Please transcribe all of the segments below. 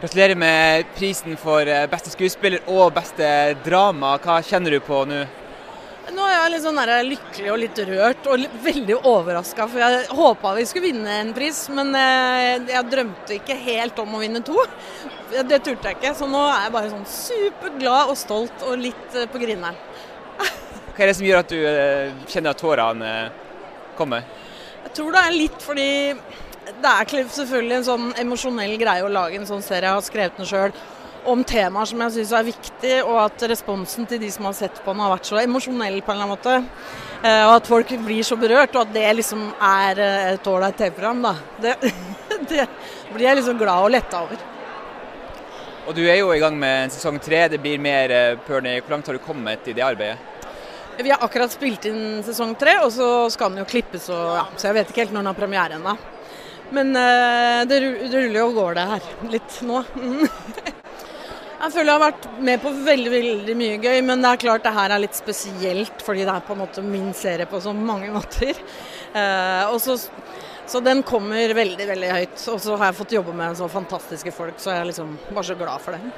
Gratulerer med prisen for eh, beste skuespiller og beste drama. Hva kjenner du på nå? Nå er jeg litt sånn lykkelig og litt rørt og litt, veldig overraska. For jeg håpa vi skulle vinne en pris, men jeg, jeg drømte ikke helt om å vinne to. Det turte jeg ikke. Så nå er jeg bare sånn superglad og stolt og litt eh, på grineren. Hva er det som gjør at du eh, kjenner at tårene kommer? Jeg tror det er litt fordi det er selvfølgelig en sånn emosjonell greie å lage en sånn serie. Jeg har skrevet den sjøl om temaer som jeg syns er viktig, og at responsen til de som har sett på den har vært så emosjonell på en eller annen måte. Eh, og at folk blir så berørt, og at det liksom er eh, et ålreit TV-program, da. Det, det, blir jeg liksom glad og letta over. Og du er jo i gang med sesong tre. Det blir mer eh, Pernie. Hvor langt har du kommet i det arbeidet? Vi har akkurat spilt inn sesong tre, og så skal den jo klippes, og, ja, så jeg vet ikke helt når den har premiere ennå. Men uh, det, ruller jo og går det her litt nå. Jeg føler jeg har vært med på veldig veldig mye gøy, men det er klart det her er litt spesielt fordi det er på en måte min serie på så mange måter. Eh, så, så, den kommer veldig veldig høyt. Og så har jeg fått jobbe med så fantastiske folk, så jeg er liksom bare så glad for det.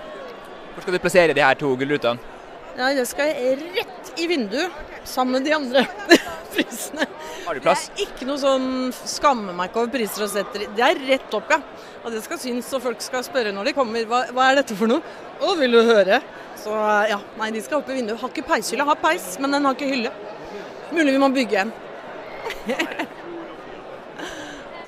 Hvor skal du plassere de her to gullrutene? Ja, Det skal jeg rett i vinduet, sammen med de andre prisene. Har du plass? Det er ikke noe sånn skammer meg ikke over priser og setter Det er rett opp, ja. Og det skal synes, og folk skal spørre når de kommer hva, hva er dette for noe? Å, vil du høre? Så ja, nei, de skal opp i vinduet. Har ikke peishylle, har peis, men den har ikke hylle. Mulig vi må bygge en.